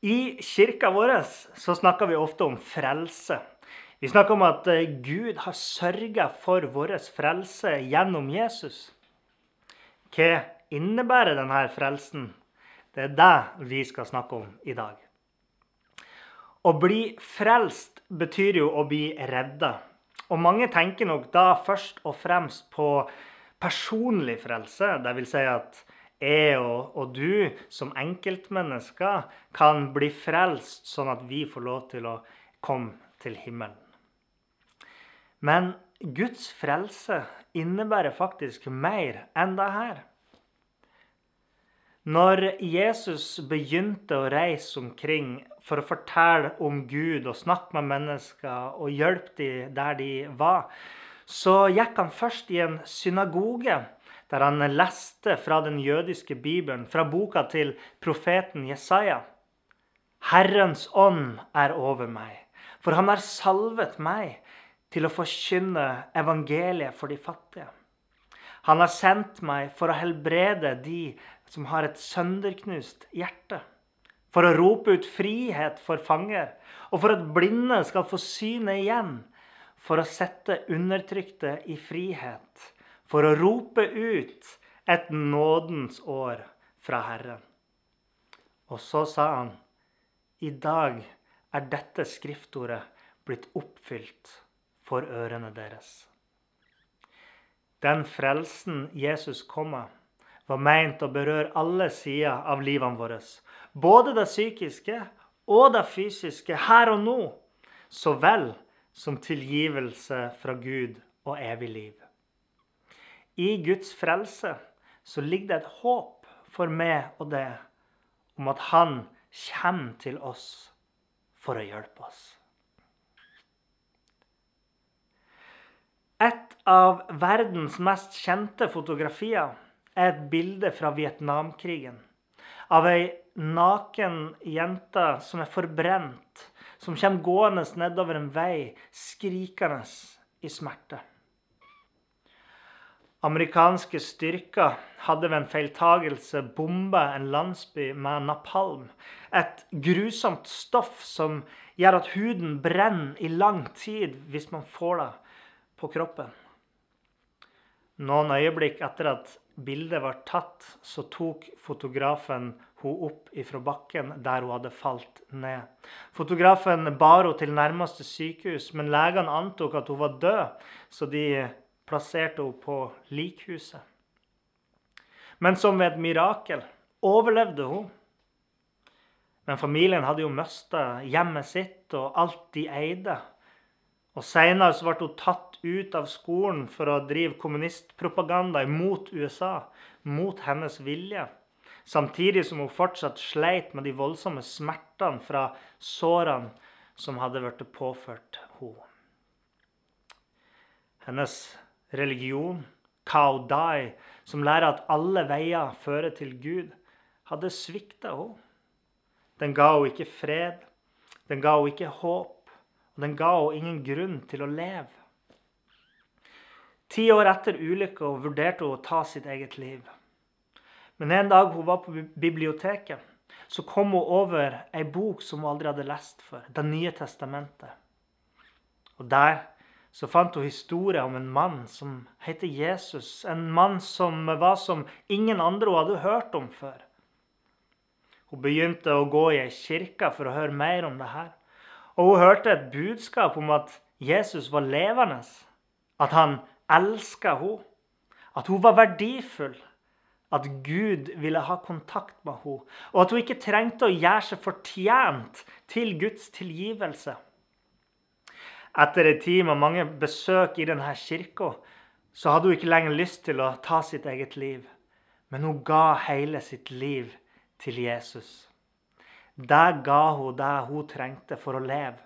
I kirka vår så snakker vi ofte om frelse. Vi snakker om at eh, Gud har sørga for vår frelse gjennom Jesus. Hva innebærer denne frelsen? Det er det vi skal snakke om i dag. Å bli frelst betyr jo å bli redda. Og mange tenker nok da først og fremst på personlig frelse. Vil si at jeg og, og, du som enkeltmennesker kan bli frelst, sånn at vi får lov til å komme til himmelen. Men Guds frelse innebærer faktisk mer enn det her. Når Jesus begynte å reise omkring for å fortelle om Gud og snakke med mennesker og hjelpe dem der de var, så gikk han først i en synagoge der han leste fra den jødiske bibelen, fra boka til profeten Jesaja. Herrens ånd er over meg, for han har salvet meg til å forkynne evangeliet for de fattige. Han har sendt meg for å helbrede de som har et sønderknust hjerte. For å rope ut frihet for fanger, og for at blinde skal få synet igjen. For å sette undertrykte i frihet for å rope ut et nådens år fra Herren. Og så sa han, i dag er dette skriftordet blitt oppfylt for ørene deres. Den frelsen Jesus kom med, var meint å berøre alle sider av livene våre. Både det psykiske og det fysiske her og nå, så vel som tilgivelse fra Gud og evig liv. I Guds frelse så ligger det et håp for meg og det om at Han kommer til oss for å hjelpe oss. Et av verdens mest kjente fotografier er et bilde fra Vietnamkrigen. Av ei naken jente som er forbrent, som kommer gående nedover en vei, skrikende i smerte. Amerikanske styrker hadde ved en feiltagelse bomba en landsby med napalm. Et grusomt stoff som gjør at huden brenner i lang tid hvis man får det på kroppen. Noen øyeblikk etter at bildet var tatt, så tok fotografen hun opp ifra bakken der hun hadde falt ned. Fotografen bar henne til nærmeste sykehus, men legene antok at hun var død, så de plasserte hun på likhuset. Men som ved et mirakel overlevde hun. Men familien hadde jo mista hjemmet sitt og alt de eide. Og Seinere ble hun tatt ut av skolen for å drive kommunistpropaganda mot USA, mot hennes vilje. Samtidig som hun fortsatt sleit med de voldsomme smertene fra sårene som hadde blitt påført henne. Hennes religion, Kao Dai, som lærer at alle veier fører til Gud, hadde svikta henne. Den ga henne ikke fred, den ga henne ikke håp, og den ga henne ingen grunn til å leve. Ti år etter ulykka vurderte hun å ta sitt eget liv. Men en dag hun var på biblioteket, så kom hun over ei bok som hun aldri hadde lest før, Det nye testamentet. Og der så fant hun historie om en mann som heter Jesus. En mann som var som ingen andre hun hadde hørt om før. Hun begynte å gå i ei kirke for å høre mer om det her. Og hun hørte et budskap om at Jesus var levende. At han elska henne. At hun var verdifull. At Gud ville ha kontakt med henne. Og at hun ikke trengte å gjøre seg fortjent til Guds tilgivelse. Etter en tid med mange besøk i denne kirka, så hadde hun ikke lenger lyst til å ta sitt eget liv. Men hun ga hele sitt liv til Jesus. det ga hun det hun trengte for å leve.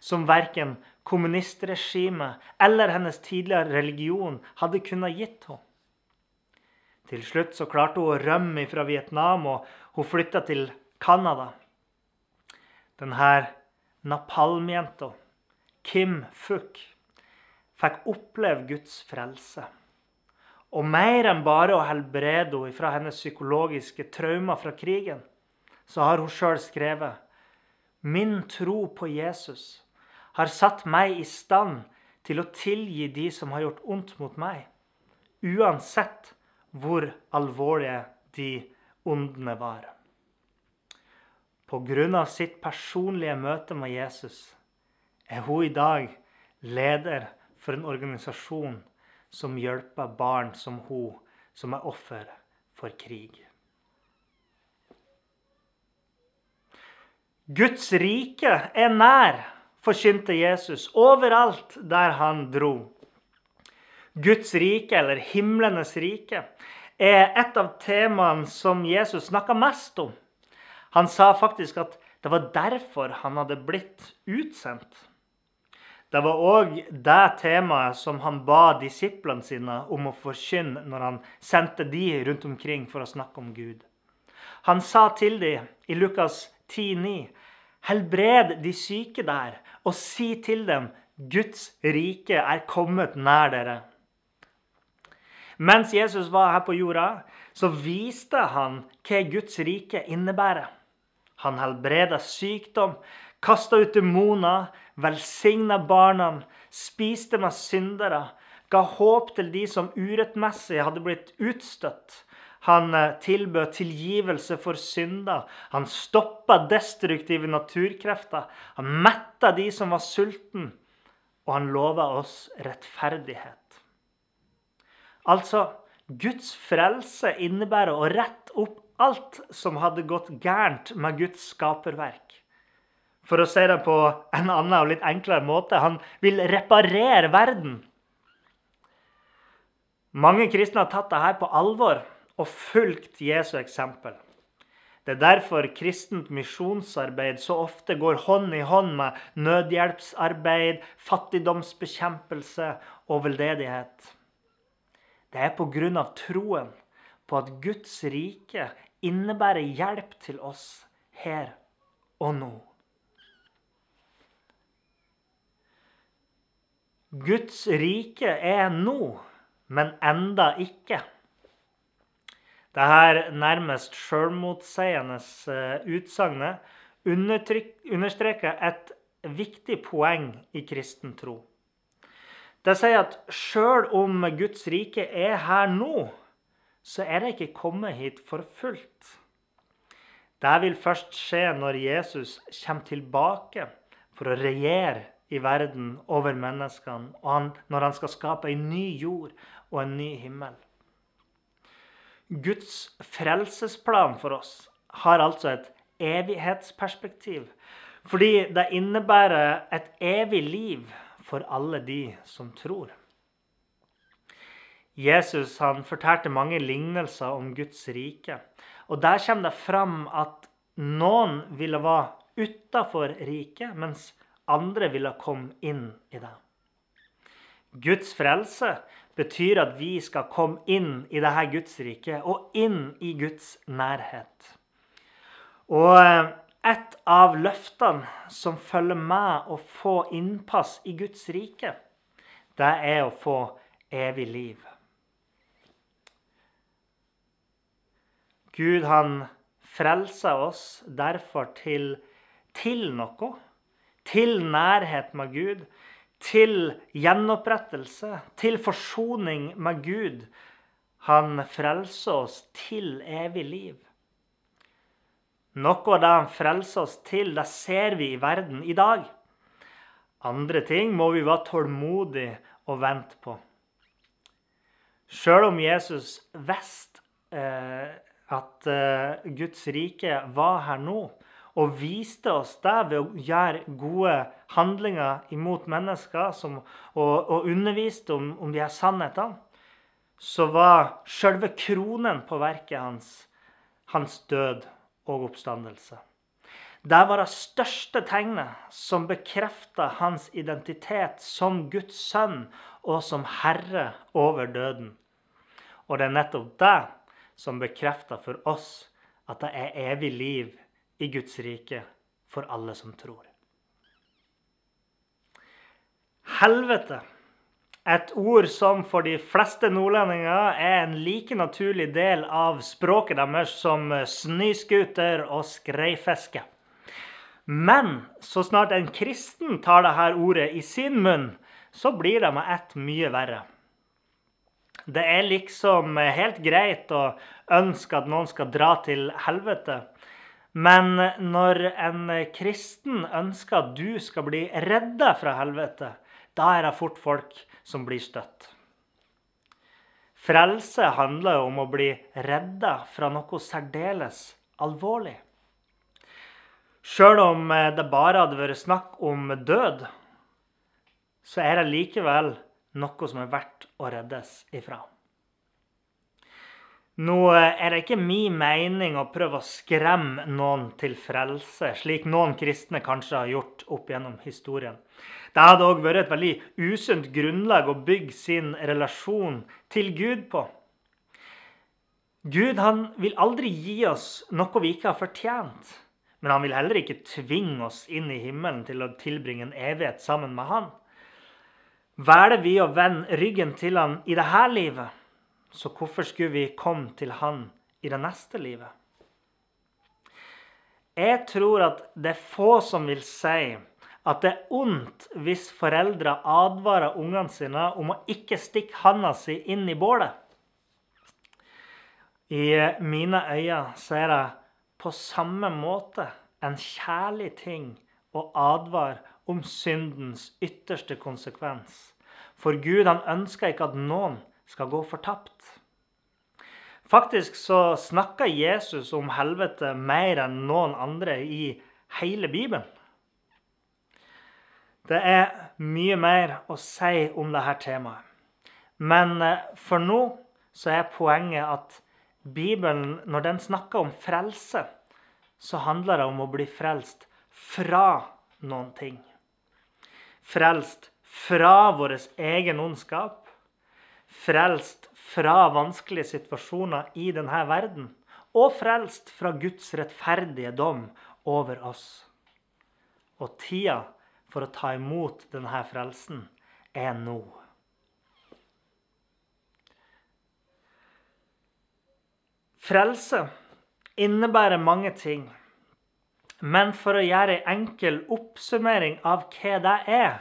Som verken kommunistregimet eller hennes tidligere religion hadde kunnet gitt henne. Til slutt så klarte hun å rømme fra Vietnam, og hun flytta til Canada. Denne napalmjenta, Kim Fuck, fikk oppleve Guds frelse. Og mer enn bare å helbrede henne fra hennes psykologiske traumer fra krigen, så har hun sjøl skrevet Min tro på Jesus har satt meg i stand til å tilgi de som har gjort ondt mot meg, uansett hvor alvorlige de ondene var. På grunn av sitt personlige møte med Jesus er hun i dag leder for en organisasjon som hjelper barn som hun, som er offer for krig. Guds rike er nær, forkynte Jesus overalt der han dro. Guds rike, eller himlenes rike, er et av temaene som Jesus snakka mest om. Han sa faktisk at det var derfor han hadde blitt utsendt. Det var òg det temaet som han ba disiplene sine om å forkynne når han sendte de rundt omkring for å snakke om Gud. Han sa til dem i Lukas 10,9.: Helbred de syke der, og si til dem Guds rike er kommet nær dere. Mens Jesus var her på jorda, så viste han hva Guds rike innebærer. Han helbreda sykdom, kasta ut demoner, velsigna barna, spiste med syndere, ga håp til de som urettmessig hadde blitt utstøtt. Han eh, tilbød tilgivelse for synder. Han stoppa destruktive naturkrefter. Han metta de som var sulten, og han lova oss rettferdighet. Altså, Guds frelse innebærer å rette opp alt som hadde gått gærent med Guds skaperverk. For å si det på en annen og litt enklere måte han vil reparere verden. Mange kristne har tatt dette på alvor og fulgt Jesu eksempel. Det er derfor kristent misjonsarbeid så ofte går hånd i hånd med nødhjelpsarbeid, fattigdomsbekjempelse og veldedighet. Det er pga. troen på at Guds rike innebærer hjelp til oss her og nå. Guds rike er nå, men enda ikke. Dette nærmest sjølmotsigende eh, utsagnet understreker et viktig poeng i kristen tro. Det sier at sjøl om Guds rike er her nå, så er det ikke kommet hit for fullt. Det vil først skje når Jesus kommer tilbake for å regjere i verden over menneskene, han, når han skal skape en ny jord og en ny himmel. Guds frelsesplan for oss har altså et evighetsperspektiv. Fordi det innebærer et evig liv for alle de som tror. Jesus han fortalte mange lignelser om Guds rike. Og Der kommer det fram at noen ville være utafor riket, mens andre ville komme inn i det. Guds frelse betyr at vi skal komme inn i dette Guds rike og inn i Guds nærhet. Og eh, et av løftene som følger med å få innpass i Guds rike, det er å få evig liv. Gud han frelser oss derfor til, til noe til nærhet med Gud, til gjenopprettelse, til forsoning med Gud. Han frelser oss til evig liv. Noe av det han frelser oss til, det ser vi i verden i dag. Andre ting må vi være tålmodige og vente på. Sjøl om Jesus visste eh, at eh, Guds rike var her nå, og viste oss det ved å gjøre gode handlinger imot mennesker som, og, og, underviste om, om de her sannhetene, så var selve kronen på verket hans hans død og oppstandelse. Det var det største tegnet som bekrefta hans identitet som Guds sønn og som herre over døden. Og det er nettopp det som bekrefter for oss at det er evig liv i Guds rike for alle som tror. Helvete, et ord som for de fleste nordlendinger er en like naturlig del av språket deres som snøscooter og skreifiske. Men så snart en kristen tar dette ordet i sin munn, så blir det med ett mye verre. Det er liksom helt greit å ønske at noen skal dra til helvete. Men når en kristen ønsker at du skal bli redda fra helvete, da er det fort folk som blir støtt. Frelse handler jo om å bli redda fra noe særdeles alvorlig. Sjøl om det bare hadde vært snakk om død, så er det likevel noe som er verdt å reddes ifra. Nå er det ikke min mening å prøve å skremme noen til frelse, slik noen kristne kanskje har gjort opp gjennom historien. Det hadde òg vært et veldig usunt grunnlag å bygge sin relasjon til Gud på. Gud han vil aldri gi oss noe vi ikke har fortjent. Men han vil heller ikke tvinge oss inn i himmelen til å tilbringe en evighet sammen med han. Velger vi å vende ryggen til han i dette livet, så hvorfor skulle vi komme til han i det neste livet? Jeg tror at det er få som vil si at det er ondt hvis foreldre advarer ungene sine om å ikke stikke handa si inn i bålet. I mine øyne så er det på samme måte en kjærlig ting å advare om syndens ytterste konsekvens. For Gud han ønsker ikke at noen skal gå fortapt. Faktisk så snakker Jesus om helvete mer enn noen andre i hele Bibelen. Det er mye mer å si om dette temaet. Men eh, for nå så er poenget at Bibelen, når den snakker om frelse, så handler det om å bli frelst fra noen ting frelst fra vår egen ondskap, frelst fra vanskelige situasjoner i denne verden, og frelst fra Guds rettferdige dom over oss. Og tida for å ta imot denne frelsen er nå. Frelse innebærer mange ting. Men for å gjøre en enkel oppsummering av hva det er,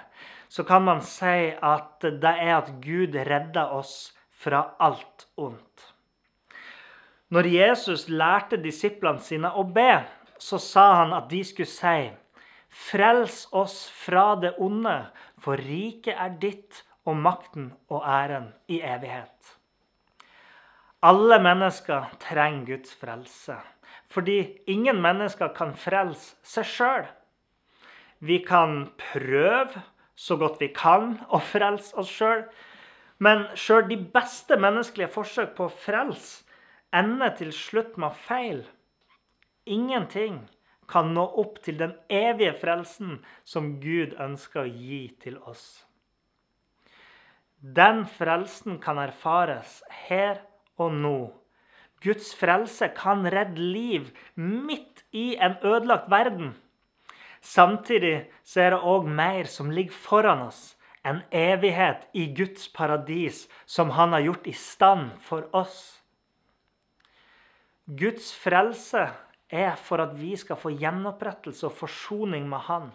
så kan man si at det er at Gud redder oss fra alt ondt. Når Jesus lærte disiplene sine å be, så sa han at de skulle si Frels oss fra det onde, for riket er ditt og makten og æren i evighet. Alle mennesker trenger Guds frelse. Fordi ingen mennesker kan frelse seg sjøl. Vi kan prøve så godt vi kan å frelse oss sjøl, men sjøl de beste menneskelige forsøk på å frelse ender til slutt med feil. Ingenting kan nå opp til den evige frelsen som Gud ønsker å gi til oss. Den frelsen kan erfares her og nå Guds frelse kan redde liv midt i en ødelagt verden. Samtidig så er det òg mer som ligger foran oss. En evighet i Guds paradis som han har gjort i stand for oss. Guds frelse er for at vi skal få gjenopprettelse og forsoning med Han.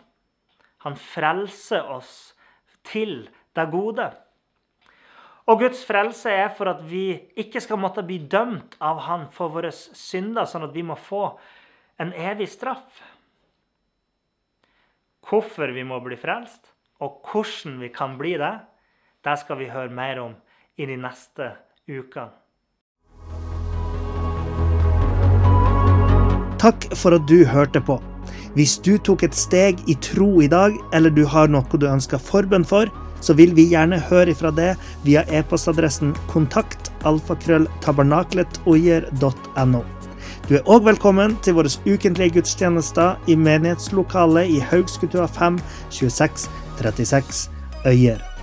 Han frelser oss til det gode. Og Guds frelse er for at vi ikke skal måtte bli dømt av Han for våre synder, sånn at vi må få en evig straff. Hvorfor vi må bli frelst, og hvordan vi kan bli det, det skal vi høre mer om i de neste ukene. Takk for at du hørte på. Hvis du tok et steg i tro i dag, eller du har noe du ønsker forbønn for, så vil vi gjerne høre ifra det via e-postadressen kontakt alfakrølltabernaklet.no. Du er òg velkommen til våre ukentlige gudstjenester i menighetslokalet i Haugskutua 5 26 36 Øyer.